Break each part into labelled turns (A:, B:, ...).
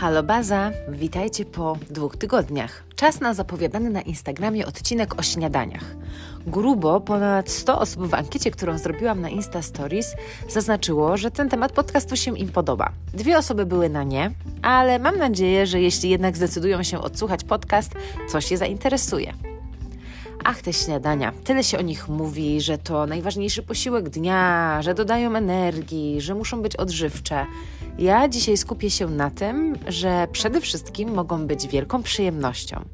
A: Halo Baza, witajcie po dwóch tygodniach. Czas na zapowiadany na Instagramie odcinek o śniadaniach. Grubo ponad 100 osób w ankiecie, którą zrobiłam na Insta Stories, zaznaczyło, że ten temat podcastu się im podoba. Dwie osoby były na nie, ale mam nadzieję, że jeśli jednak zdecydują się odsłuchać podcast, coś je zainteresuje. Ach, te śniadania. Tyle się o nich mówi, że to najważniejszy posiłek dnia, że dodają energii, że muszą być odżywcze. Ja dzisiaj skupię się na tym, że przede wszystkim mogą być wielką przyjemnością.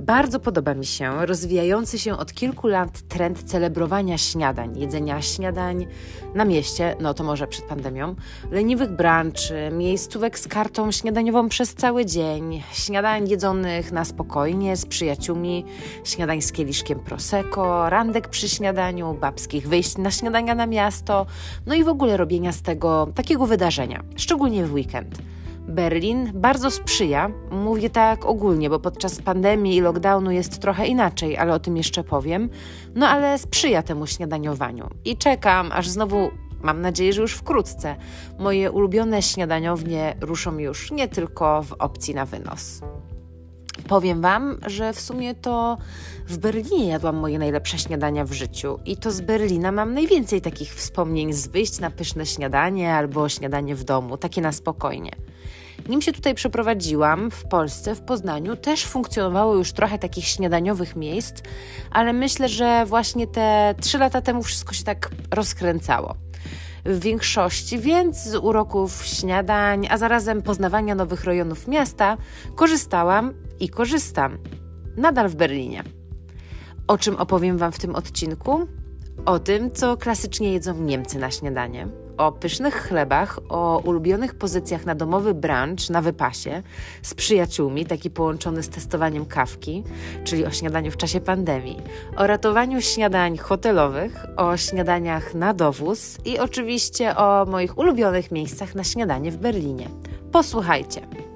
A: Bardzo podoba mi się rozwijający się od kilku lat trend celebrowania śniadań, jedzenia śniadań na mieście, no to może przed pandemią, leniwych brunczy, miejscówek z kartą śniadaniową przez cały dzień, śniadań jedzonych na spokojnie z przyjaciółmi, śniadań z kieliszkiem prosecco, randek przy śniadaniu, babskich wyjść na śniadania na miasto, no i w ogóle robienia z tego takiego wydarzenia, szczególnie w weekend. Berlin bardzo sprzyja, mówię tak ogólnie, bo podczas pandemii i lockdownu jest trochę inaczej, ale o tym jeszcze powiem. No ale sprzyja temu śniadaniowaniu i czekam, aż znowu Mam nadzieję, że już wkrótce moje ulubione śniadaniownie ruszą już nie tylko w opcji na wynos. Powiem Wam, że w sumie to w Berlinie jadłam moje najlepsze śniadania w życiu i to z Berlina mam najwięcej takich wspomnień z wyjść na pyszne śniadanie albo śniadanie w domu, takie na spokojnie. Nim się tutaj przeprowadziłam, w Polsce, w Poznaniu, też funkcjonowało już trochę takich śniadaniowych miejsc, ale myślę, że właśnie te trzy lata temu wszystko się tak rozkręcało w większości, więc z uroków śniadań, a zarazem poznawania nowych rejonów miasta korzystałam i korzystam. Nadal w Berlinie. O czym opowiem Wam w tym odcinku? O tym, co klasycznie jedzą Niemcy na śniadanie, o pysznych chlebach, o ulubionych pozycjach na domowy brunch na wypasie z przyjaciółmi, taki połączony z testowaniem kawki, czyli o śniadaniu w czasie pandemii, o ratowaniu śniadań hotelowych, o śniadaniach na dowóz i oczywiście o moich ulubionych miejscach na śniadanie w Berlinie. Posłuchajcie.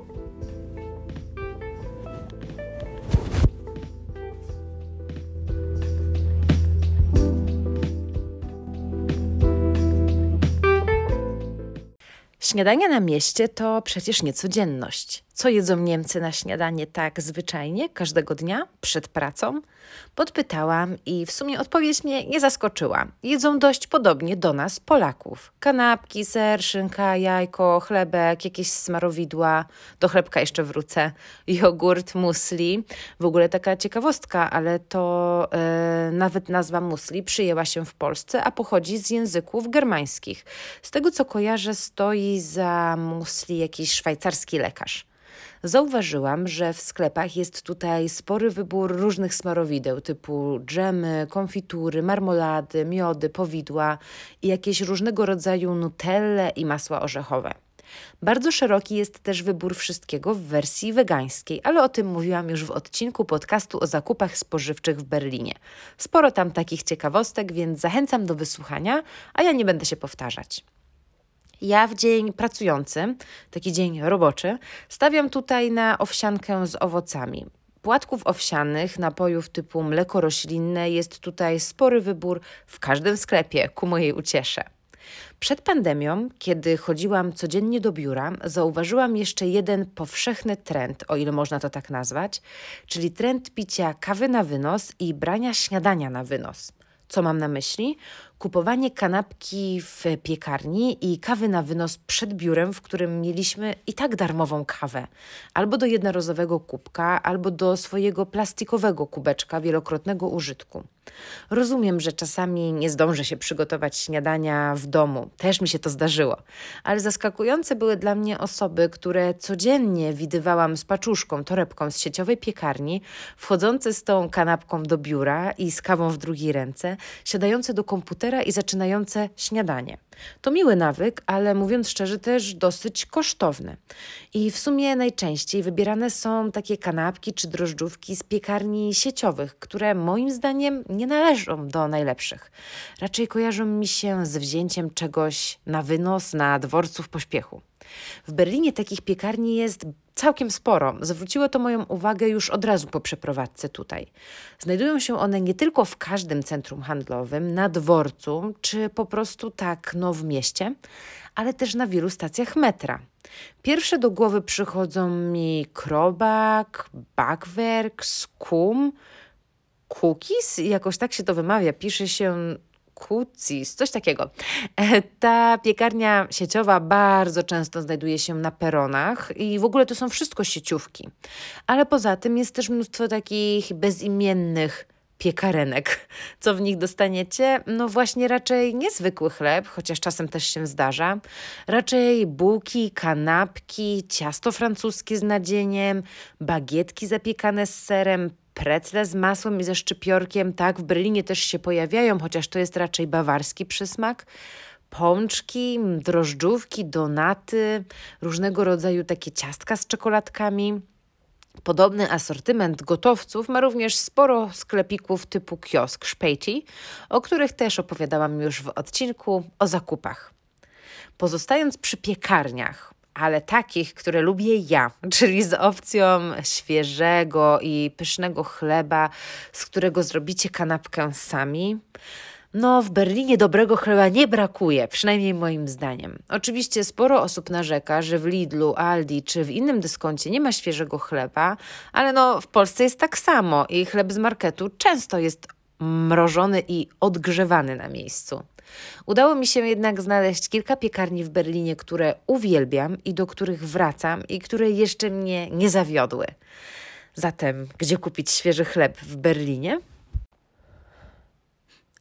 A: Śniadania na mieście to przecież niecodzienność. Co jedzą Niemcy na śniadanie tak zwyczajnie, każdego dnia, przed pracą? Podpytałam i w sumie odpowiedź mnie nie zaskoczyła. Jedzą dość podobnie do nas, Polaków. Kanapki, ser, szynka, jajko, chlebek, jakieś smarowidła. Do chlebka jeszcze wrócę. Jogurt, musli. W ogóle taka ciekawostka, ale to e, nawet nazwa musli przyjęła się w Polsce, a pochodzi z języków germańskich. Z tego co kojarzę, stoi za musli jakiś szwajcarski lekarz zauważyłam, że w sklepach jest tutaj spory wybór różnych smarowideł typu dżemy, konfitury, marmolady, miody, powidła i jakieś różnego rodzaju nutelle i masła orzechowe. Bardzo szeroki jest też wybór wszystkiego w wersji wegańskiej, ale o tym mówiłam już w odcinku podcastu o zakupach spożywczych w Berlinie. Sporo tam takich ciekawostek, więc zachęcam do wysłuchania, a ja nie będę się powtarzać. Ja w dzień pracujący, taki dzień roboczy, stawiam tutaj na owsiankę z owocami. Płatków owsianych, napojów typu mleko roślinne jest tutaj spory wybór w każdym sklepie, ku mojej uciesze. Przed pandemią, kiedy chodziłam codziennie do biura, zauważyłam jeszcze jeden powszechny trend, o ile można to tak nazwać, czyli trend picia kawy na wynos i brania śniadania na wynos. Co mam na myśli? Kupowanie kanapki w piekarni i kawy na wynos przed biurem, w którym mieliśmy i tak darmową kawę, albo do jednorazowego kubka, albo do swojego plastikowego kubeczka wielokrotnego użytku. Rozumiem, że czasami nie zdążę się przygotować śniadania w domu, też mi się to zdarzyło, ale zaskakujące były dla mnie osoby, które codziennie widywałam z paczuszką, torebką z sieciowej piekarni, wchodzące z tą kanapką do biura i z kawą w drugiej ręce, siadające do komputera i zaczynające śniadanie. To miły nawyk, ale mówiąc szczerze, też dosyć kosztowny. I w sumie najczęściej wybierane są takie kanapki czy drożdżówki z piekarni sieciowych, które moim zdaniem nie należą do najlepszych. Raczej kojarzą mi się z wzięciem czegoś na wynos na dworcu w pośpiechu. W Berlinie takich piekarni jest całkiem sporo. Zwróciło to moją uwagę już od razu po przeprowadzce tutaj. Znajdują się one nie tylko w każdym centrum handlowym, na dworcu, czy po prostu tak no w mieście, ale też na wielu stacjach metra. Pierwsze do głowy przychodzą mi Krobak, Backwerk, Skum, Cookies, jakoś tak się to wymawia, pisze się Kucis, coś takiego. E, ta piekarnia sieciowa bardzo często znajduje się na peronach i w ogóle to są wszystko sieciówki. Ale poza tym jest też mnóstwo takich bezimiennych piekarenek. Co w nich dostaniecie? No właśnie raczej niezwykły chleb, chociaż czasem też się zdarza. Raczej bułki, kanapki, ciasto francuskie z nadzieniem, bagietki zapiekane z serem, precle z masłem i ze szczypiorkiem. Tak, w Berlinie też się pojawiają, chociaż to jest raczej bawarski przysmak pączki, drożdżówki, donaty, różnego rodzaju takie ciastka z czekoladkami. Podobny asortyment gotowców ma również sporo sklepików typu kiosk Szpejci, o których też opowiadałam już w odcinku o zakupach. Pozostając przy piekarniach, ale takich, które lubię ja, czyli z opcją świeżego i pysznego chleba, z którego zrobicie kanapkę sami, no, w Berlinie dobrego chleba nie brakuje, przynajmniej moim zdaniem. Oczywiście sporo osób narzeka, że w Lidlu, Aldi czy w innym dyskoncie nie ma świeżego chleba, ale no, w Polsce jest tak samo i chleb z marketu często jest mrożony i odgrzewany na miejscu. Udało mi się jednak znaleźć kilka piekarni w Berlinie, które uwielbiam i do których wracam i które jeszcze mnie nie zawiodły. Zatem, gdzie kupić świeży chleb w Berlinie?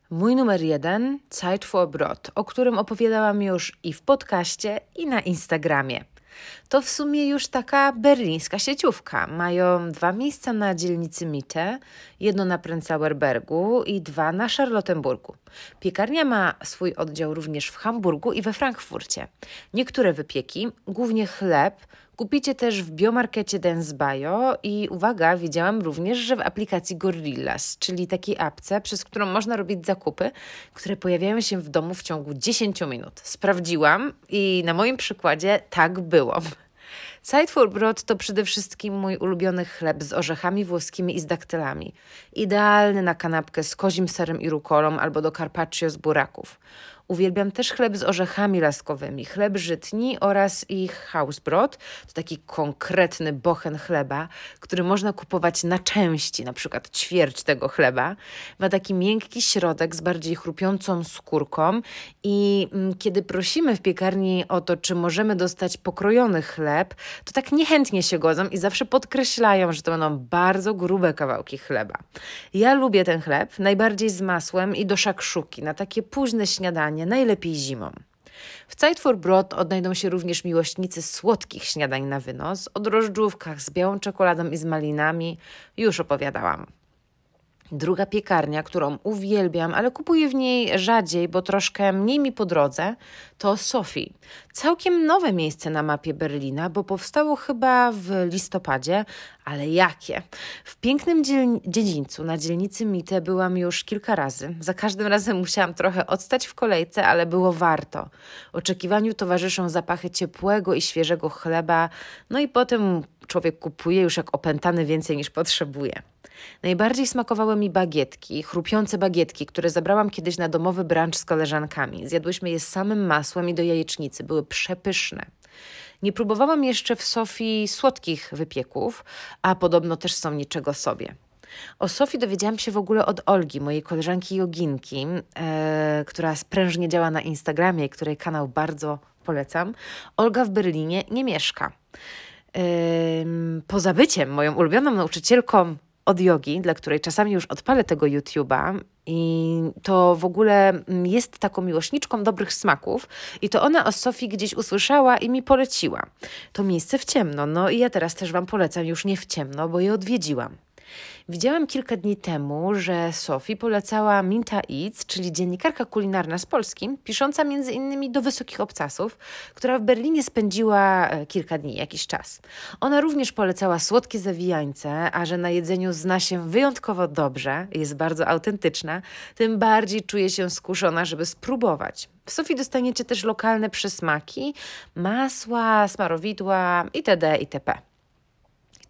A: Mój numer jeden, Zeit for Brot, o którym opowiadałam już i w podcaście, i na Instagramie. To w sumie już taka berlińska sieciówka. Mają dwa miejsca na dzielnicy Mitte, jedno na Prenzlauer Bergu i dwa na Charlottenburgu. Piekarnia ma swój oddział również w Hamburgu i we Frankfurcie. Niektóre wypieki, głównie chleb, Kupicie też w biomarkecie Dance Bio i uwaga, widziałam również, że w aplikacji Gorillas, czyli takiej apce, przez którą można robić zakupy, które pojawiają się w domu w ciągu 10 minut. Sprawdziłam i na moim przykładzie tak było. Brot to przede wszystkim mój ulubiony chleb z orzechami włoskimi i z daktylami. Idealny na kanapkę z kozim serem i rukolą albo do carpaccio z buraków. Uwielbiam też chleb z orzechami laskowymi, chleb żytni oraz ich hausbrot. To taki konkretny bochen chleba, który można kupować na części, na przykład ćwierć tego chleba. Ma taki miękki środek z bardziej chrupiącą skórką i mm, kiedy prosimy w piekarni o to, czy możemy dostać pokrojony chleb, to tak niechętnie się godzą i zawsze podkreślają, że to będą bardzo grube kawałki chleba. Ja lubię ten chleb, najbardziej z masłem i do szakszuki, na takie późne śniadanie najlepiej zimą. W Zeit for Brot odnajdą się również miłośnicy słodkich śniadań na wynos, o drożdżówkach z białą czekoladą i z malinami już opowiadałam. Druga piekarnia, którą uwielbiam, ale kupuję w niej rzadziej, bo troszkę mniej mi po drodze, to Sophie. Całkiem nowe miejsce na mapie Berlina, bo powstało chyba w listopadzie, ale jakie? W pięknym dziedzińcu na dzielnicy Mite byłam już kilka razy. Za każdym razem musiałam trochę odstać w kolejce, ale było warto. Oczekiwaniu towarzyszą zapachy ciepłego i świeżego chleba, no i potem człowiek kupuje już jak opętany więcej niż potrzebuje. Najbardziej smakowały mi bagietki, chrupiące bagietki, które zabrałam kiedyś na domowy brunch z koleżankami. Zjadłyśmy je z samym masłem i do jajecznicy. Były przepyszne. Nie próbowałam jeszcze w Sofii słodkich wypieków, a podobno też są niczego sobie. O Sofii dowiedziałam się w ogóle od Olgi, mojej koleżanki joginki, e, która sprężnie działa na Instagramie, której kanał bardzo polecam. Olga w Berlinie nie mieszka. Poza byciem moją ulubioną nauczycielką od jogi, dla której czasami już odpalę tego YouTube'a i to w ogóle mm, jest taką miłośniczką dobrych smaków i to ona o Sofii gdzieś usłyszała i mi poleciła. To miejsce w ciemno, no i ja teraz też Wam polecam już nie w ciemno, bo je odwiedziłam. Widziałam kilka dni temu, że Sophie polecała Minta Eats, czyli dziennikarka kulinarna z Polski, pisząca między innymi do Wysokich Obcasów, która w Berlinie spędziła e, kilka dni, jakiś czas. Ona również polecała słodkie zawijańce, a że na jedzeniu zna się wyjątkowo dobrze, jest bardzo autentyczna, tym bardziej czuje się skuszona, żeby spróbować. W Sofii dostaniecie też lokalne przysmaki, masła, smarowidła itd. itp.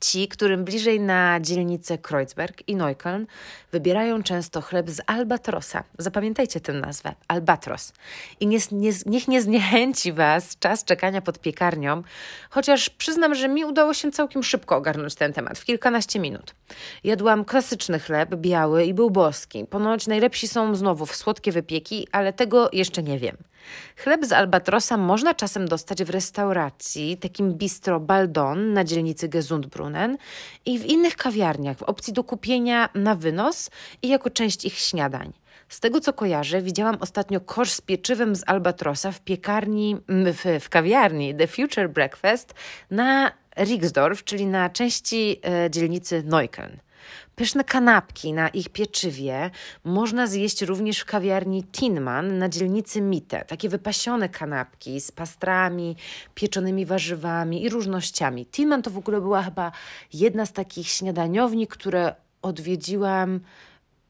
A: Ci, którym bliżej na dzielnicę Kreuzberg i Neukölln, wybierają często chleb z albatrosa. Zapamiętajcie tę nazwę albatros. I nie, nie, niech nie zniechęci Was czas czekania pod piekarnią, chociaż przyznam, że mi udało się całkiem szybko ogarnąć ten temat w kilkanaście minut. Jadłam klasyczny chleb, biały i był boski. Ponoć najlepsi są znowu w słodkie wypieki, ale tego jeszcze nie wiem. Chleb z albatrosa można czasem dostać w restauracji, takim bistro Baldon na dzielnicy Gesundbrunnen i w innych kawiarniach w opcji do kupienia na wynos i jako część ich śniadań. Z tego co kojarzę, widziałam ostatnio kosz z pieczywem z albatrosa w piekarni, w, w kawiarni The Future Breakfast na Rixdorf, czyli na części e, dzielnicy Neukölln. Pyszne kanapki na ich pieczywie można zjeść również w kawiarni Tinman na dzielnicy Mitte. Takie wypasione kanapki z pastrami, pieczonymi warzywami i różnościami. Tinman to w ogóle była chyba jedna z takich śniadaniowni, które odwiedziłam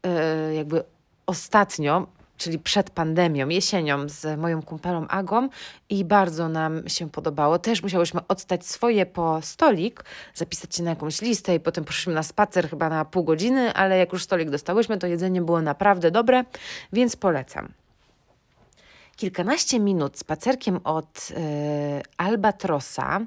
A: yy, jakby ostatnio czyli przed pandemią, jesienią z moją kumpelą Agą i bardzo nam się podobało. Też musiałyśmy odstać swoje po stolik, zapisać się na jakąś listę i potem poszliśmy na spacer chyba na pół godziny, ale jak już stolik dostałyśmy, to jedzenie było naprawdę dobre, więc polecam. Kilkanaście minut spacerkiem od y, Albatrosa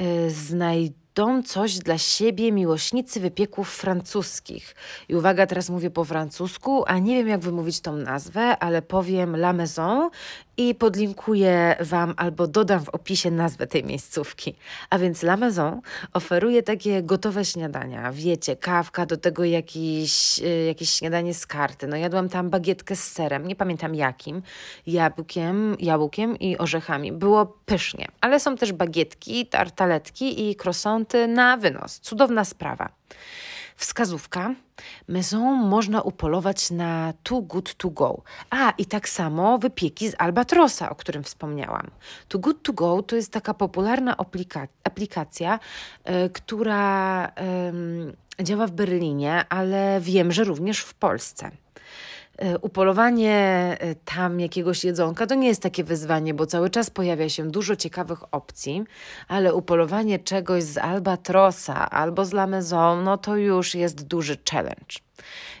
A: y, znajdziemy Dom coś dla siebie miłośnicy wypieków francuskich. I uwaga, teraz mówię po francusku, a nie wiem jak wymówić tą nazwę, ale powiem La Maison i podlinkuję Wam albo dodam w opisie nazwę tej miejscówki. A więc La Maison oferuje takie gotowe śniadania. Wiecie, kawka, do tego jakiś, y, jakieś śniadanie z karty. No jadłam tam bagietkę z serem, nie pamiętam jakim, jabłkiem, jabłkiem i orzechami. Było pysznie, ale są też bagietki, tartaletki i croissanty na wynos. Cudowna sprawa. Wskazówka. Maison można upolować na Too Good To Go. A, i tak samo wypieki z Albatrosa, o którym wspomniałam. Too Good To Go to jest taka popularna aplika aplikacja, y, która y, działa w Berlinie, ale wiem, że również w Polsce. E, upolowanie e, tam jakiegoś jedzonka to nie jest takie wyzwanie, bo cały czas pojawia się dużo ciekawych opcji, ale upolowanie czegoś z albatrosa albo z la maison, no to już jest duży challenge.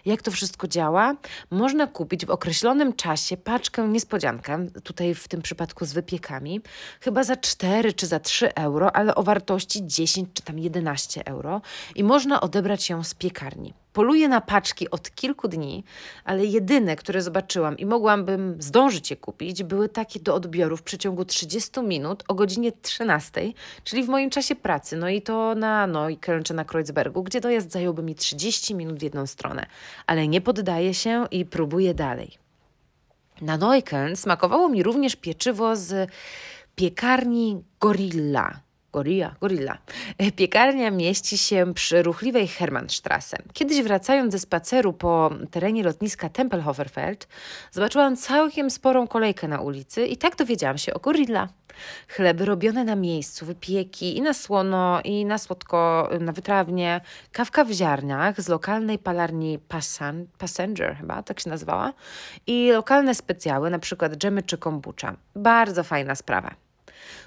A: Jak to wszystko działa? Można kupić w określonym czasie paczkę niespodziankę, tutaj w tym przypadku z wypiekami, chyba za 4 czy za 3 euro, ale o wartości 10 czy tam 11 euro i można odebrać ją z piekarni. Poluję na paczki od kilku dni, ale jedyne, które zobaczyłam i mogłabym zdążyć je kupić, były takie do odbioru w przeciągu 30 minut o godzinie 13, czyli w moim czasie pracy. No i to na Neukölln czy na Kreuzbergu, gdzie dojazd zająłby mi 30 minut w jedną stronę. Ale nie poddaję się i próbuję dalej. Na Neukölln smakowało mi również pieczywo z piekarni Gorilla Gorilla, gorilla. E, piekarnia mieści się przy ruchliwej Hermannstrasse. Kiedyś wracając ze spaceru po terenie lotniska Tempelhoferfeld, zobaczyłam całkiem sporą kolejkę na ulicy i tak dowiedziałam się o gorilla. Chleby robione na miejscu, wypieki i na słono, i na słodko, na wytrawnie, kawka w ziarniach z lokalnej palarni Passan, Passenger chyba, tak się nazywała, i lokalne specjały, na przykład dżemy czy kombucha. Bardzo fajna sprawa.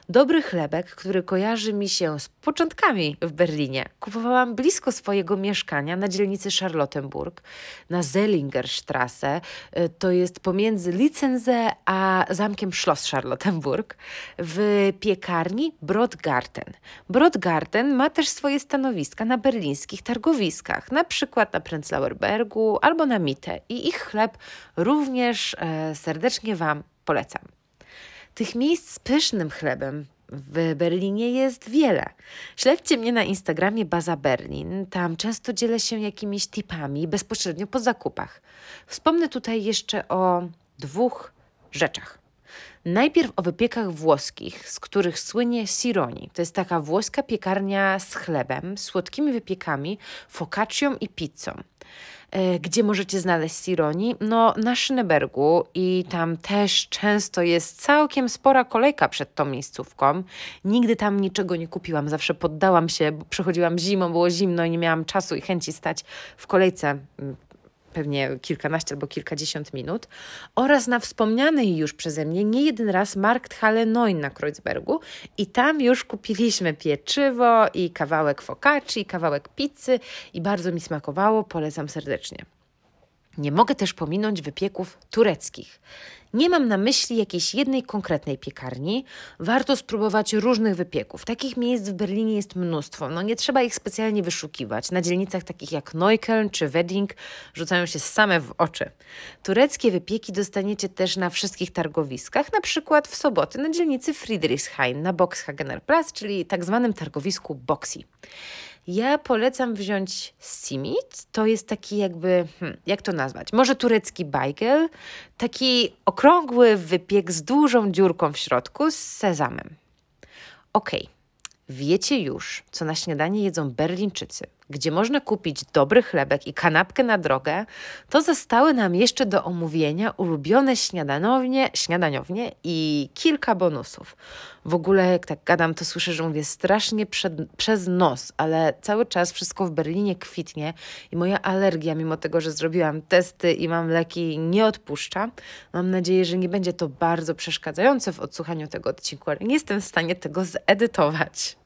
A: Dobry chlebek, który kojarzy mi się z początkami w Berlinie. Kupowałam blisko swojego mieszkania na dzielnicy Charlottenburg, na Zellingerstrasse. Y, to jest pomiędzy Licenze a zamkiem Schloss Charlottenburg w piekarni Brodgarten. Brodgarten ma też swoje stanowiska na berlińskich targowiskach, na przykład na Prenzlauer Bergu albo na Mitte. I ich chleb również e, serdecznie Wam polecam. Tych miejsc z pysznym chlebem w Berlinie jest wiele. Śledźcie mnie na Instagramie Baza Berlin. Tam często dzielę się jakimiś tipami bezpośrednio po zakupach. Wspomnę tutaj jeszcze o dwóch rzeczach. Najpierw o wypiekach włoskich, z których słynie Sironi. To jest taka włoska piekarnia z chlebem, słodkimi wypiekami, focaccią i pizzą. E, gdzie możecie znaleźć Sironi? No, na Schnebergu i tam też często jest całkiem spora kolejka przed tą miejscówką. Nigdy tam niczego nie kupiłam, zawsze poddałam się, bo przychodziłam zimą, było zimno i nie miałam czasu i chęci stać w kolejce mm, pewnie kilkanaście albo kilkadziesiąt minut, oraz na wspomnianej już przeze mnie nie jeden raz Markthalle Neun na Kreuzbergu. I tam już kupiliśmy pieczywo i kawałek focacci, kawałek pizzy. I bardzo mi smakowało, polecam serdecznie. Nie mogę też pominąć wypieków tureckich. Nie mam na myśli jakiejś jednej konkretnej piekarni. Warto spróbować różnych wypieków. Takich miejsc w Berlinie jest mnóstwo. No nie trzeba ich specjalnie wyszukiwać. Na dzielnicach takich jak Neukölln czy Wedding rzucają się same w oczy. Tureckie wypieki dostaniecie też na wszystkich targowiskach, na przykład w soboty na dzielnicy Friedrichshain na Boxhagener Platz, czyli tak zwanym targowisku Boxy. Ja polecam wziąć simit. To jest taki jakby, hmm, jak to nazwać? Może turecki bajgel. Taki okrągły wypiek z dużą dziurką w środku z sezamem. Okej, okay. wiecie już, co na śniadanie jedzą Berlińczycy gdzie można kupić dobry chlebek i kanapkę na drogę, to zostały nam jeszcze do omówienia ulubione śniadaniownie, śniadaniownie i kilka bonusów. W ogóle, jak tak gadam, to słyszę, że mówię strasznie przed, przez nos, ale cały czas wszystko w Berlinie kwitnie i moja alergia, mimo tego, że zrobiłam testy i mam leki, nie odpuszcza. Mam nadzieję, że nie będzie to bardzo przeszkadzające w odsłuchaniu tego odcinku, ale nie jestem w stanie tego zedytować.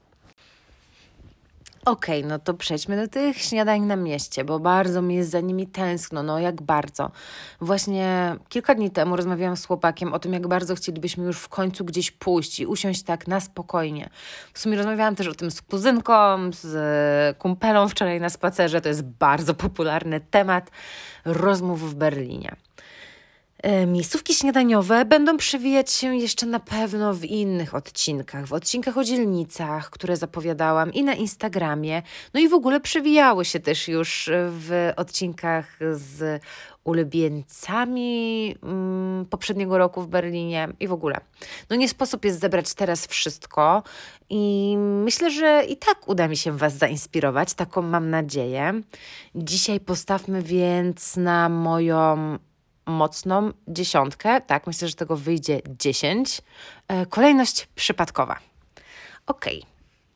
A: Okej, okay, no to przejdźmy do tych śniadań na mieście, bo bardzo mi jest za nimi tęskno, no jak bardzo. Właśnie kilka dni temu rozmawiałam z chłopakiem o tym, jak bardzo chcielibyśmy już w końcu gdzieś pójść i usiąść tak na spokojnie. W sumie rozmawiałam też o tym z kuzynką, z kumpelą wczoraj na spacerze, to jest bardzo popularny temat rozmów w Berlinie. E, miejscówki śniadaniowe będą przewijać się jeszcze na pewno w innych odcinkach, w odcinkach o dzielnicach, które zapowiadałam i na Instagramie, no i w ogóle przewijały się też już w odcinkach z ulubieńcami mm, poprzedniego roku w Berlinie i w ogóle. No nie sposób jest zebrać teraz wszystko i myślę, że i tak uda mi się Was zainspirować, taką mam nadzieję. Dzisiaj postawmy więc na moją mocną dziesiątkę. Tak, myślę, że tego wyjdzie 10. E, kolejność przypadkowa. Ok.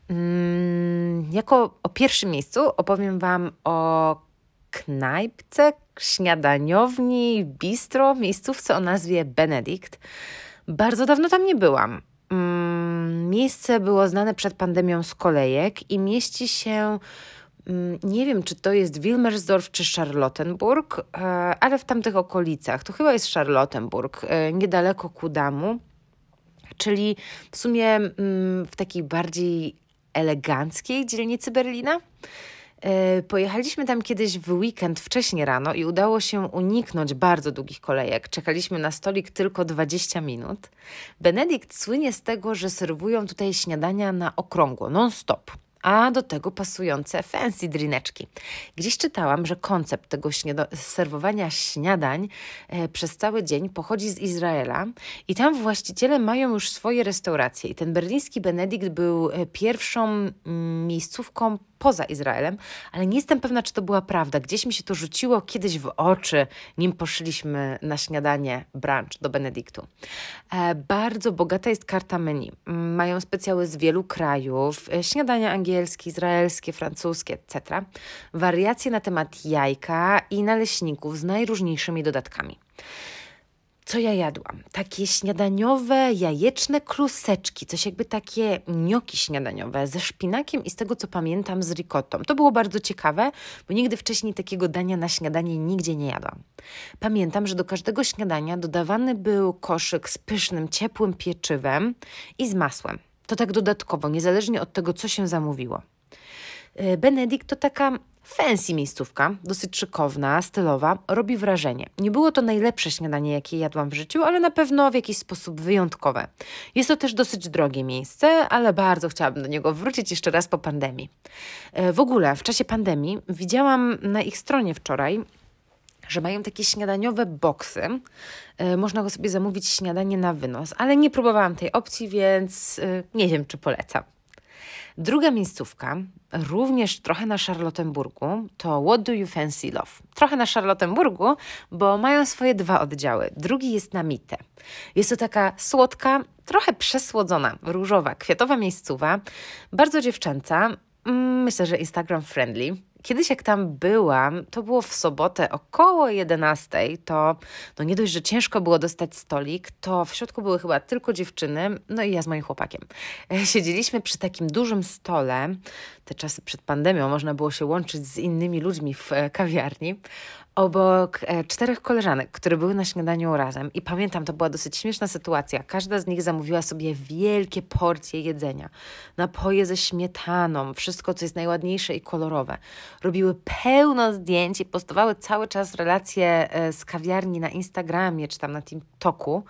A: Mm, jako o pierwszym miejscu opowiem Wam o knajpce, śniadaniowni, bistro, miejscówce o nazwie Benedikt. Bardzo dawno tam nie byłam. Mm, miejsce było znane przed pandemią z kolejek i mieści się nie wiem, czy to jest Wilmersdorf czy Charlottenburg, e, ale w tamtych okolicach. To chyba jest Charlottenburg, e, niedaleko Kudamu, czyli w sumie mm, w takiej bardziej eleganckiej dzielnicy Berlina. E, pojechaliśmy tam kiedyś w weekend wcześnie rano i udało się uniknąć bardzo długich kolejek. Czekaliśmy na stolik tylko 20 minut. Benedikt słynie z tego, że serwują tutaj śniadania na okrągło, non-stop a do tego pasujące fancy drineczki. Gdzieś czytałam, że koncept tego serwowania śniadań e, przez cały dzień pochodzi z Izraela i tam właściciele mają już swoje restauracje. I ten berliński Benedikt był e, pierwszą mm, miejscówką poza Izraelem, ale nie jestem pewna, czy to była prawda. Gdzieś mi się to rzuciło kiedyś w oczy, nim poszliśmy na śniadanie brunch do Benedyktu. E, bardzo bogata jest karta menu. Mają specjały z wielu krajów, e, śniadania angielskie, izraelskie, francuskie, etc. Wariacje na temat jajka i naleśników z najróżniejszymi dodatkami co ja jadłam? Takie śniadaniowe, jajeczne kluseczki, coś jakby takie nioki śniadaniowe ze szpinakiem i z tego co pamiętam z ricottą. To było bardzo ciekawe, bo nigdy wcześniej takiego dania na śniadanie nigdzie nie jadłam. Pamiętam, że do każdego śniadania dodawany był koszyk z pysznym, ciepłym pieczywem i z masłem. To tak dodatkowo, niezależnie od tego, co się zamówiło. E, Benedikt to taka Fancy miejscówka, dosyć szykowna, stylowa, robi wrażenie. Nie było to najlepsze śniadanie, jakie jadłam w życiu, ale na pewno w jakiś sposób wyjątkowe. Jest to też dosyć drogie miejsce, ale bardzo chciałabym do niego wrócić jeszcze raz po pandemii. E, w ogóle w czasie pandemii widziałam na ich stronie wczoraj że mają takie śniadaniowe boksy. E, można go sobie zamówić śniadanie na wynos, ale nie próbowałam tej opcji, więc nie wiem, czy polecam. Druga miejscówka, również trochę na Charlottenburgu, to What Do You Fancy Love? Trochę na Charlottenburgu, bo mają swoje dwa oddziały. Drugi jest na Mitte. Jest to taka słodka, trochę przesłodzona, różowa, kwiatowa miejscowa, bardzo dziewczęca, mm, myślę, że Instagram friendly Kiedyś jak tam byłam, to było w sobotę około 11, to no nie dość, że ciężko było dostać stolik, to w środku były chyba tylko dziewczyny, no i ja z moim chłopakiem. Siedzieliśmy przy takim dużym stole, te czasy przed pandemią można było się łączyć z innymi ludźmi w e, kawiarni obok e, czterech koleżanek, które były na śniadaniu razem. I pamiętam, to była dosyć śmieszna sytuacja. Każda z nich zamówiła sobie wielkie porcje jedzenia, napoje ze śmietaną, wszystko, co jest najładniejsze i kolorowe. Robiły pełno zdjęć i postowały cały czas relacje e, z kawiarni na Instagramie czy tam na TikToku,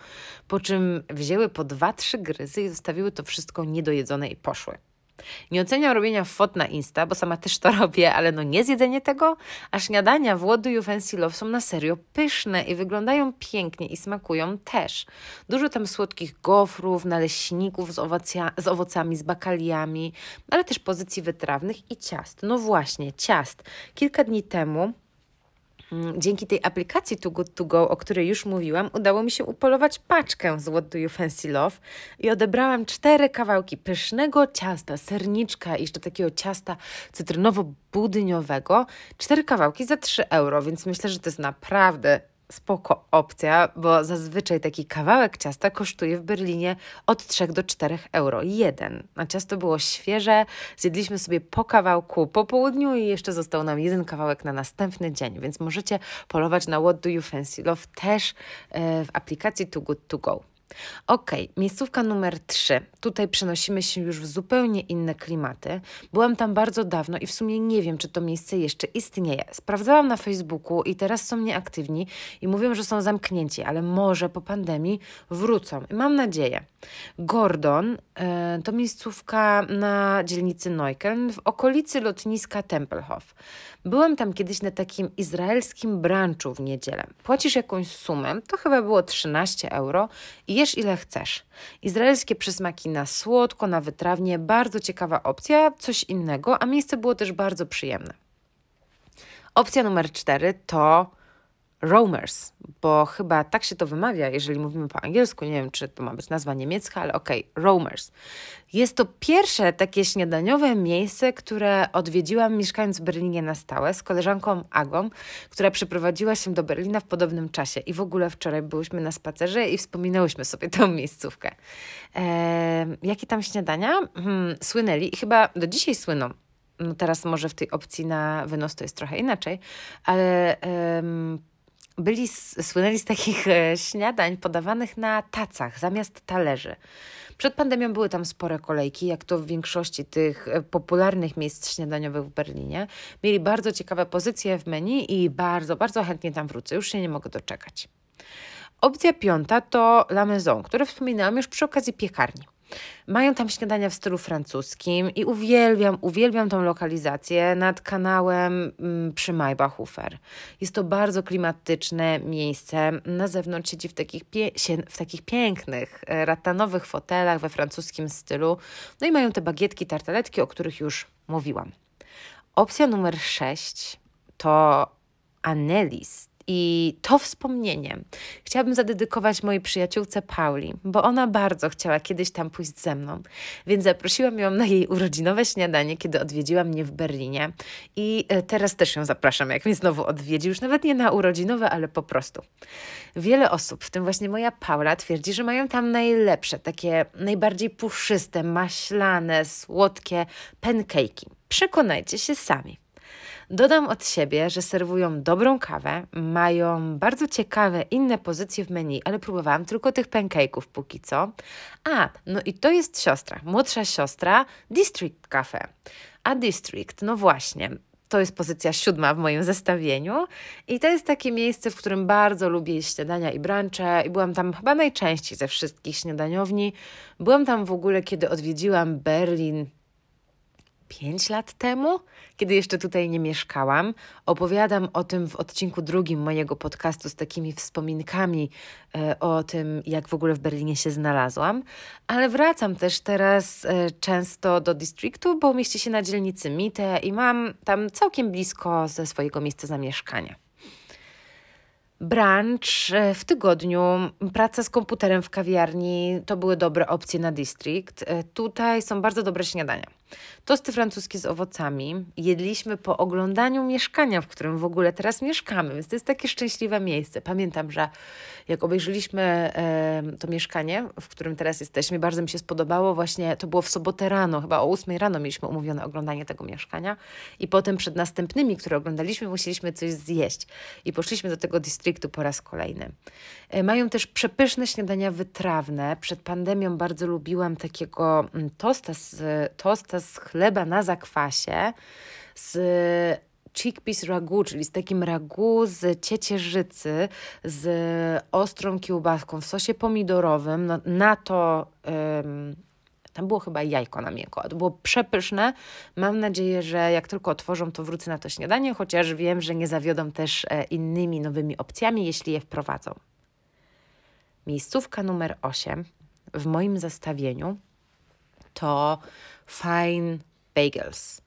A: po czym wzięły po dwa, trzy gryzy i zostawiły to wszystko niedojedzone i poszły. Nie oceniam robienia fot na Insta, bo sama też to robię, ale no nie zjedzenie tego, a śniadania w What Do You Fancy Love są na serio pyszne i wyglądają pięknie i smakują też. Dużo tam słodkich gofrów, naleśników z, owocja, z owocami, z bakaliami, ale też pozycji wytrawnych i ciast. No właśnie, ciast. Kilka dni temu dzięki tej aplikacji Too Good To Go, o której już mówiłam, udało mi się upolować paczkę z What Do You Fancy Love i odebrałam cztery kawałki pysznego ciasta, serniczka i jeszcze takiego ciasta cytrynowo-budyniowego. Cztery kawałki za 3 euro, więc myślę, że to jest naprawdę spoko opcja, bo zazwyczaj taki kawałek ciasta kosztuje w Berlinie od 3 do 4 euro. Jeden. A ciasto było świeże, zjedliśmy sobie po kawałku po południu i jeszcze został nam jeden kawałek na następny dzień, więc możecie polować na What Do You Fancy Love też e, w aplikacji Too Good To Go. Ok, miejscówka numer 3. Tutaj przenosimy się już w zupełnie inne klimaty. Byłam tam bardzo dawno i w sumie nie wiem, czy to miejsce jeszcze istnieje. Sprawdzałam na Facebooku i teraz są nieaktywni i mówią, że są zamknięci, ale może po pandemii wrócą. Mam nadzieję. Gordon e, to miejscówka na dzielnicy Neukölln w okolicy lotniska Tempelhof. Byłam tam kiedyś na takim izraelskim brunchu w niedzielę. Płacisz jakąś sumę, to chyba było 13 euro i jesz ile chcesz. Izraelskie przysmaki na słodko, na wytrawnie, bardzo ciekawa opcja, coś innego, a miejsce było też bardzo przyjemne. Opcja numer 4 to Roamers, bo chyba tak się to wymawia, jeżeli mówimy po angielsku. Nie wiem, czy to ma być nazwa niemiecka, ale okej, okay, Roamers. Jest to pierwsze takie śniadaniowe miejsce, które odwiedziłam mieszkając w Berlinie na stałe z koleżanką Agą, która przeprowadziła się do Berlina w podobnym czasie. I w ogóle wczoraj byłyśmy na spacerze i wspominałyśmy sobie tę miejscówkę. Eee, jakie tam śniadania? Hmm, słynęli i chyba do dzisiaj słyną no teraz może w tej opcji na wynos to jest trochę inaczej, ale um, byli, słynęli z takich e, śniadań podawanych na tacach zamiast talerzy. Przed pandemią były tam spore kolejki, jak to w większości tych e, popularnych miejsc śniadaniowych w Berlinie. Mieli bardzo ciekawe pozycje w menu i bardzo, bardzo chętnie tam wrócę. Już się nie mogę doczekać. Opcja piąta to La Maison, które wspominałam już przy okazji piekarni. Mają tam śniadania w stylu francuskim i uwielbiam, uwielbiam tą lokalizację nad kanałem mm, przy Maybachhofer. Jest to bardzo klimatyczne miejsce. Na zewnątrz siedzi w takich, w takich pięknych, e, ratanowych fotelach we francuskim stylu. No i mają te bagietki, tartaletki, o których już mówiłam. Opcja numer 6 to Anelis, i to wspomnienie chciałabym zadedykować mojej przyjaciółce Pauli, bo ona bardzo chciała kiedyś tam pójść ze mną, więc zaprosiłam ją na jej urodzinowe śniadanie, kiedy odwiedziła mnie w Berlinie. I e, teraz też ją zapraszam, jak mnie znowu odwiedzi, już nawet nie na urodzinowe, ale po prostu. Wiele osób, w tym właśnie moja Paula, twierdzi, że mają tam najlepsze, takie najbardziej puszyste, maślane, słodkie pancake'i. Przekonajcie się sami. Dodam od siebie, że serwują dobrą kawę, mają bardzo ciekawe inne pozycje w menu, ale próbowałam tylko tych pancake'ów póki co. A, no i to jest siostra, młodsza siostra District Cafe. A District, no właśnie, to jest pozycja siódma w moim zestawieniu i to jest takie miejsce, w którym bardzo lubię jeść śniadania i brunche i byłam tam chyba najczęściej ze wszystkich śniadaniowni. Byłam tam w ogóle, kiedy odwiedziłam Berlin 5 lat temu, kiedy jeszcze tutaj nie mieszkałam. Opowiadam o tym w odcinku drugim mojego podcastu z takimi wspominkami e, o tym, jak w ogóle w Berlinie się znalazłam. Ale wracam też teraz e, często do distriktu, bo mieści się na dzielnicy Mitte i mam tam całkiem blisko ze swojego miejsca zamieszkania. Brunch e, w tygodniu, praca z komputerem w kawiarni to były dobre opcje na district. Tutaj są bardzo dobre śniadania. Tosty francuskie z owocami jedliśmy po oglądaniu mieszkania, w którym w ogóle teraz mieszkamy, więc to jest takie szczęśliwe miejsce. Pamiętam, że jak obejrzeliśmy e, to mieszkanie, w którym teraz jesteśmy, bardzo mi się spodobało. Właśnie to było w sobotę rano, chyba o 8 rano mieliśmy umówione oglądanie tego mieszkania i potem przed następnymi, które oglądaliśmy, musieliśmy coś zjeść i poszliśmy do tego distriktu po raz kolejny. E, mają też przepyszne śniadania wytrawne. Przed pandemią bardzo lubiłam takiego mm, tosta z, tosta z chleba na zakwasie, z chickpeas ragu, czyli z takim ragu z ciecierzycy, z ostrą kiełbaską w sosie pomidorowym. No, na to tam było chyba jajko na miękko. To było przepyszne. Mam nadzieję, że jak tylko otworzą, to wrócę na to śniadanie, chociaż wiem, że nie zawiodą też e, innymi nowymi opcjami, jeśli je wprowadzą. Miejscówka numer 8 w moim zestawieniu to Fine Bagels.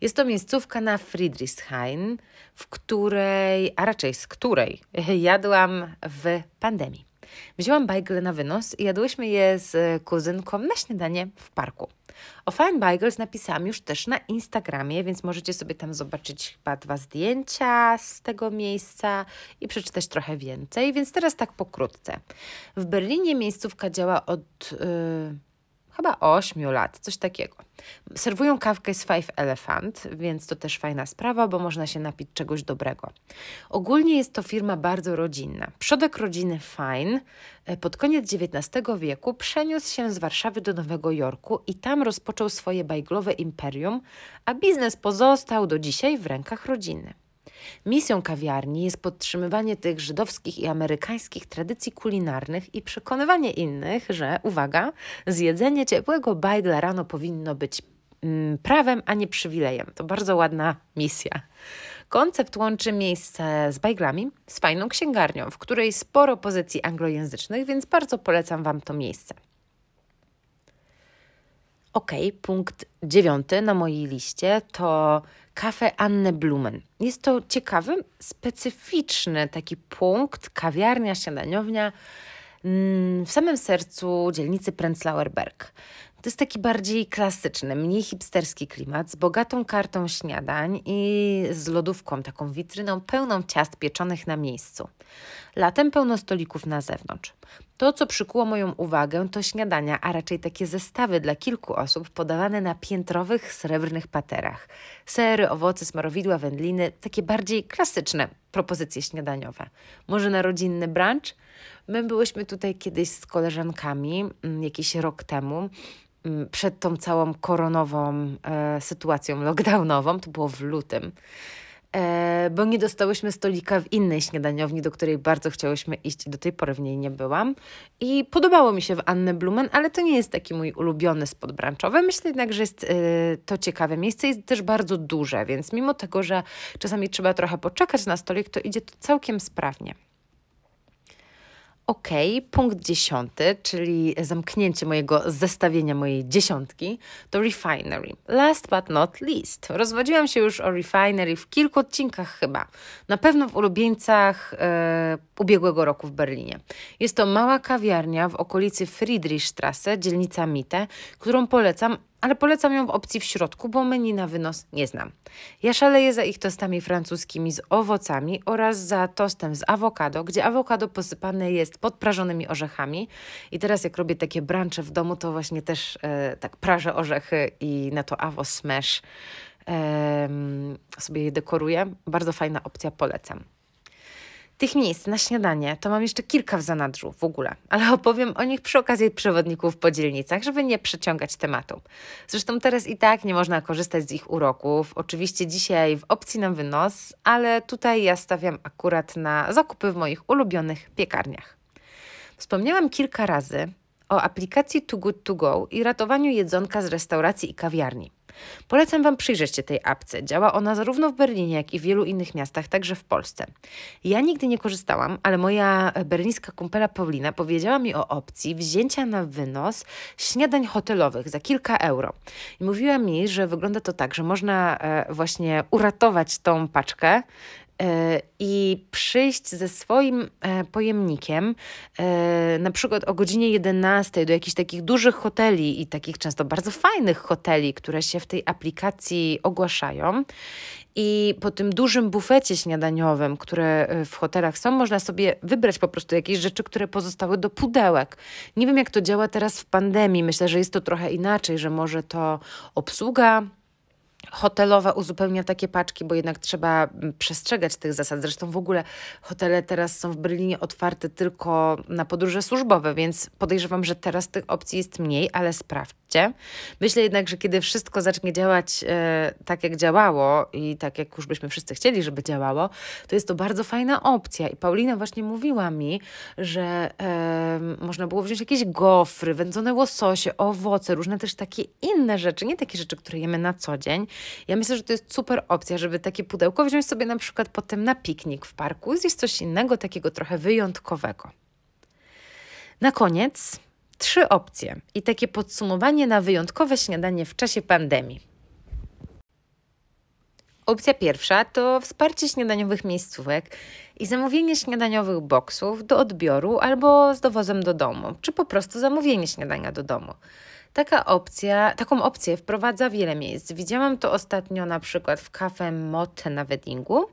A: Jest to miejscówka na Friedrichshain, w której, a raczej z której jadłam w pandemii. Wzięłam bajgle na wynos i jadłyśmy je z kuzynką na śniadanie w parku. O Fine Bagels napisałam już też na Instagramie, więc możecie sobie tam zobaczyć chyba dwa zdjęcia z tego miejsca i przeczytać trochę więcej, więc teraz tak pokrótce. W Berlinie miejscówka działa od... Yy, chyba 8 lat, coś takiego. Serwują kawkę z Five Elephant, więc to też fajna sprawa, bo można się napić czegoś dobrego. Ogólnie jest to firma bardzo rodzinna. Przodek rodziny Fine e, pod koniec XIX wieku przeniósł się z Warszawy do Nowego Jorku i tam rozpoczął swoje bajglowe imperium, a biznes pozostał do dzisiaj w rękach rodziny. Misją kawiarni jest podtrzymywanie tych żydowskich i amerykańskich tradycji kulinarnych i przekonywanie innych, że, uwaga, zjedzenie ciepłego bajgla rano powinno być mm, prawem, a nie przywilejem. To bardzo ładna misja. Koncept łączy miejsce z bajglami z fajną księgarnią, w której sporo pozycji anglojęzycznych, więc bardzo polecam Wam to miejsce. Ok, punkt dziewiąty na mojej liście to kafę Anne Blumen. Jest to ciekawy, specyficzny taki punkt, kawiarnia, śniadaniownia mm, w samym sercu dzielnicy Prenzlauer Berg. To jest taki bardziej klasyczny, mniej hipsterski klimat z bogatą kartą śniadań i z lodówką, taką witryną pełną ciast pieczonych na miejscu. Latem pełno stolików na zewnątrz. To, co przykuło moją uwagę, to śniadania, a raczej takie zestawy dla kilku osób podawane na piętrowych, srebrnych paterach. Sery, owoce, smarowidła, wędliny, takie bardziej klasyczne propozycje śniadaniowe. Może na rodzinny brunch? My byłyśmy tutaj kiedyś z koleżankami, mm, jakiś rok temu, mm, przed tą całą koronową e, sytuacją lockdownową, to było w lutym bo nie dostałyśmy stolika w innej śniadaniowni, do której bardzo chciałyśmy iść i do tej pory w niej nie byłam. I podobało mi się w Anne Blumen, ale to nie jest taki mój ulubiony spot branchowy. Myślę jednak, że jest e, to ciekawe miejsce, jest też bardzo duże, więc mimo tego, że czasami trzeba trochę poczekać na stolik, to idzie to całkiem sprawnie. OK, punkt dziesiąty, czyli zamknięcie mojego zestawienia mojej dziesiątki, to Refinery. Last but not least. Rozwodziłam się już o Refinery w kilku odcinkach chyba. Na pewno w ulubieńcach e, ubiegłego roku w Berlinie. Jest to mała kawiarnia w okolicy Friedrichstrasse, dzielnica Mitte, którą polecam ale polecam ją w opcji w środku, bo menu na wynos nie znam. Ja szaleję za ich tostami francuskimi z owocami oraz za tostem z awokado, gdzie awokado posypane jest podprażonymi orzechami. I teraz jak robię takie brancze w domu, to właśnie też e, tak prażę orzechy i na to awo smash e, sobie je dekoruję. Bardzo fajna opcja, polecam. Tych miejsc na śniadanie to mam jeszcze kilka w zanadrzu w ogóle, ale opowiem o nich przy okazji przewodników po dzielnicach, żeby nie przeciągać tematu. Zresztą teraz i tak nie można korzystać z ich uroków. Oczywiście dzisiaj w opcji na wynos, ale tutaj ja stawiam akurat na zakupy w moich ulubionych piekarniach. Wspomniałam kilka razy o aplikacji Too Good To Go i ratowaniu jedzonka z restauracji i kawiarni. Polecam Wam przyjrzeć się tej apce. Działa ona zarówno w Berlinie, jak i w wielu innych miastach, także w Polsce. Ja nigdy nie korzystałam, ale moja berlińska kumpela Paulina powiedziała mi o opcji wzięcia na wynos śniadań hotelowych za kilka euro. I mówiła mi, że wygląda to tak, że można e, właśnie uratować tą paczkę i przyjść ze swoim e, pojemnikiem, e, na przykład o godzinie 11 do jakichś takich dużych hoteli i takich często bardzo fajnych hoteli, które się w tej aplikacji ogłaszają. I po tym dużym bufecie śniadaniowym, które w hotelach są, można sobie wybrać po prostu jakieś rzeczy, które pozostały do pudełek. Nie wiem, jak to działa teraz w pandemii. Myślę, że jest to trochę inaczej, że może to obsługa hotelowa uzupełnia takie paczki, bo jednak trzeba mm, przestrzegać tych zasad. Zresztą w ogóle hotele teraz są w Berlinie otwarte tylko na podróże służbowe, więc podejrzewam, że teraz tych opcji jest mniej, ale sprawdźcie. Myślę jednak, że kiedy wszystko zacznie działać e, tak, jak działało i tak, jak już byśmy wszyscy chcieli, żeby działało, to jest to bardzo fajna opcja. I Paulina właśnie mówiła mi, że e, można było wziąć jakieś gofry, wędzone łososie, owoce, różne też takie inne rzeczy, nie takie rzeczy, które jemy na co dzień, ja myślę, że to jest super opcja, żeby takie pudełko wziąć sobie na przykład potem na piknik w parku, zjeść coś innego, takiego trochę wyjątkowego. Na koniec trzy opcje i takie podsumowanie na wyjątkowe śniadanie w czasie pandemii. Opcja pierwsza to wsparcie śniadaniowych miejscówek i zamówienie śniadaniowych boksów do odbioru albo z dowozem do domu, czy po prostu zamówienie śniadania do domu. Taka opcja, taką opcję wprowadza wiele miejsc. Widziałam to ostatnio na przykład w kafe Motte na Weddingu,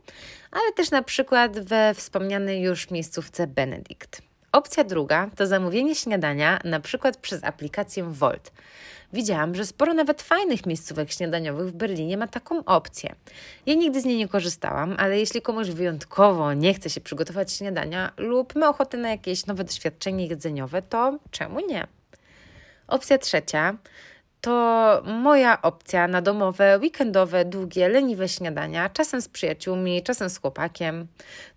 A: ale też na przykład we wspomnianej już miejscówce Benedict. Opcja druga to zamówienie śniadania na przykład przez aplikację Volt. Widziałam, że sporo nawet fajnych miejscówek śniadaniowych w Berlinie ma taką opcję. Ja nigdy z niej nie korzystałam, ale jeśli komuś wyjątkowo nie chce się przygotować śniadania lub ma ochotę na jakieś nowe doświadczenie jedzeniowe, to czemu nie? Opcja trzecia to moja opcja na domowe, weekendowe, długie, leniwe śniadania, czasem z przyjaciółmi, czasem z chłopakiem.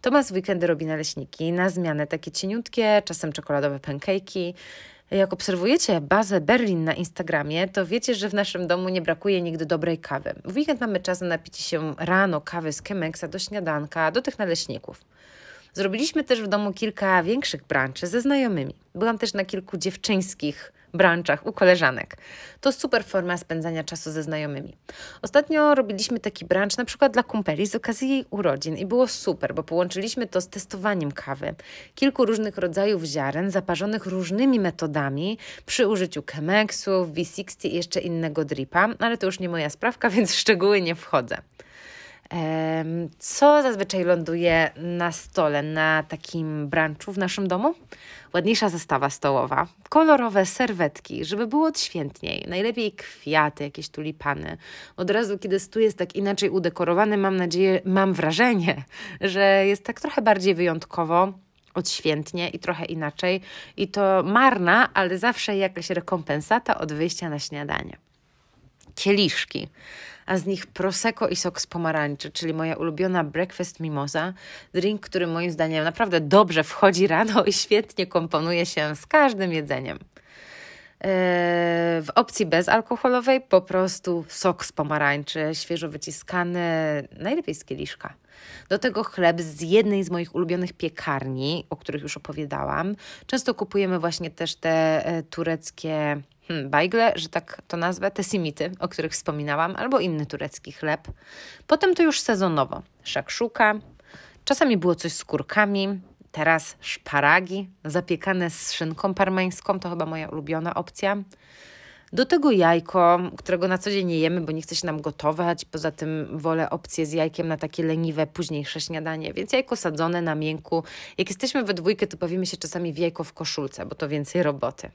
A: Tomas w weekendy robi naleśniki, na zmianę takie cieniutkie, czasem czekoladowe pancake'i. Jak obserwujecie bazę Berlin na Instagramie, to wiecie, że w naszym domu nie brakuje nigdy dobrej kawy. W weekend mamy czas na napicie się rano kawy z Kemeksa do śniadanka, do tych naleśników. Zrobiliśmy też w domu kilka większych branczy ze znajomymi. Byłam też na kilku dziewczyńskich branczach u koleżanek. To super forma spędzania czasu ze znajomymi. Ostatnio robiliśmy taki brunch na przykład dla kumpeli z okazji jej urodzin i było super, bo połączyliśmy to z testowaniem kawy. Kilku różnych rodzajów ziaren zaparzonych różnymi metodami przy użyciu Chemexu, V60 i jeszcze innego dripa, ale to już nie moja sprawka, więc w szczegóły nie wchodzę. Co zazwyczaj ląduje na stole na takim brunchu w naszym domu? Ładniejsza zestawa stołowa, kolorowe serwetki, żeby było odświętniej, najlepiej kwiaty, jakieś tulipany. Od razu, kiedy stół jest tak inaczej udekorowany, mam nadzieję, mam wrażenie, że jest tak trochę bardziej wyjątkowo, odświętnie i trochę inaczej. I to marna, ale zawsze jakaś rekompensata od wyjścia na śniadanie. Kieliszki a z nich prosecco i sok z pomarańczy, czyli moja ulubiona breakfast mimosa, drink, który moim zdaniem naprawdę dobrze wchodzi rano i świetnie komponuje się z każdym jedzeniem. Eee, w opcji bezalkoholowej po prostu sok z pomarańczy, świeżo wyciskany, najlepiej z kieliszka. Do tego chleb z jednej z moich ulubionych piekarni, o których już opowiadałam. Często kupujemy właśnie też te e, tureckie bajgle, że tak to nazwę, te simity, o których wspominałam, albo inny turecki chleb. Potem to już sezonowo. Szakszuka, czasami było coś z kurkami, teraz szparagi zapiekane z szynką parmeńską, to chyba moja ulubiona opcja. Do tego jajko, którego na co dzień nie jemy, bo nie chce się nam gotować. Poza tym wolę opcję z jajkiem na takie leniwe, późniejsze śniadanie. Więc jajko sadzone na miękku. Jak jesteśmy we dwójkę, to bawimy się czasami w jajko w koszulce, bo to więcej roboty.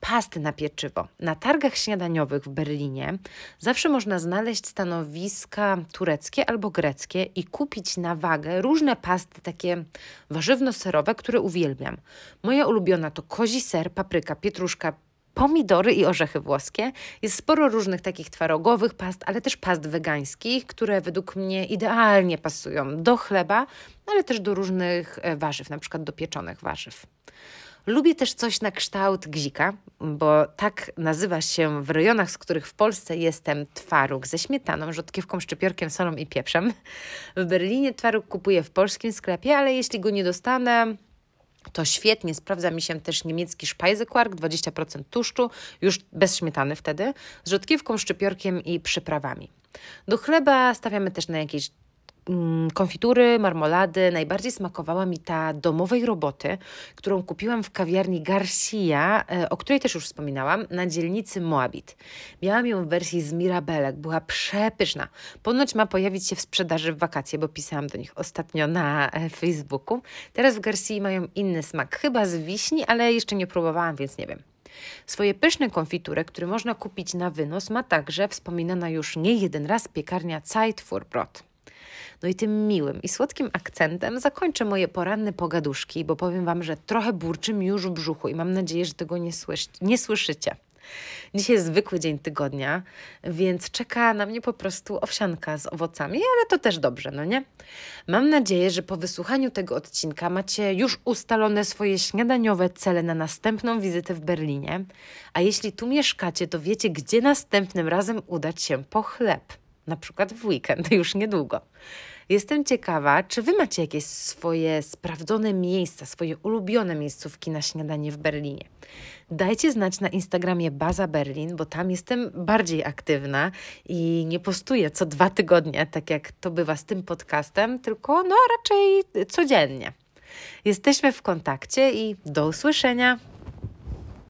A: Pasty na pieczywo. Na targach śniadaniowych w Berlinie zawsze można znaleźć stanowiska tureckie albo greckie i kupić na wagę różne pasty takie warzywno-serowe, które uwielbiam. Moja ulubiona to kozi ser, papryka, pietruszka, pomidory i orzechy włoskie. Jest sporo różnych takich twarogowych past, ale też past wegańskich, które według mnie idealnie pasują do chleba, ale też do różnych e, warzyw, na przykład do pieczonych warzyw. Lubię też coś na kształt gzika, bo tak nazywa się w rejonach, z których w Polsce jestem, twaróg ze śmietaną, rzodkiewką, szczypiorkiem, solą i pieprzem. W Berlinie twaróg kupuję w polskim sklepie, ale jeśli go nie dostanę, to świetnie sprawdza mi się też niemiecki Speisekwark, 20% tłuszczu, już bez śmietany wtedy, z rzodkiewką, szczypiorkiem i przyprawami. Do chleba stawiamy też na jakieś konfitury, marmolady. Najbardziej smakowała mi ta domowej roboty, którą kupiłam w kawiarni Garcia, e, o której też już wspominałam, na dzielnicy Moabit. Miałam ją w wersji z mirabelek, była przepyszna. Ponoć ma pojawić się w sprzedaży w wakacje, bo pisałam do nich ostatnio na e, Facebooku. Teraz w Garcia mają inny smak, chyba z wiśni, ale jeszcze nie próbowałam, więc nie wiem. Swoje pyszne konfitury, które można kupić na wynos, ma także wspominana już nie jeden raz piekarnia Zeitfurbrot. No i tym miłym i słodkim akcentem zakończę moje poranne pogaduszki, bo powiem Wam, że trochę burczy mi już w brzuchu i mam nadzieję, że tego nie, nie słyszycie. Dzisiaj jest zwykły dzień tygodnia, więc czeka na mnie po prostu owsianka z owocami, ale to też dobrze, no nie? Mam nadzieję, że po wysłuchaniu tego odcinka macie już ustalone swoje śniadaniowe cele na następną wizytę w Berlinie, a jeśli tu mieszkacie, to wiecie, gdzie następnym razem udać się po chleb, na przykład w weekend, już niedługo. Jestem ciekawa, czy Wy macie jakieś swoje sprawdzone miejsca, swoje ulubione miejscówki na śniadanie w Berlinie. Dajcie znać na Instagramie Baza Berlin, bo tam jestem bardziej aktywna i nie postuję co dwa tygodnie, tak jak to bywa z tym podcastem, tylko no raczej codziennie. Jesteśmy w kontakcie i do usłyszenia.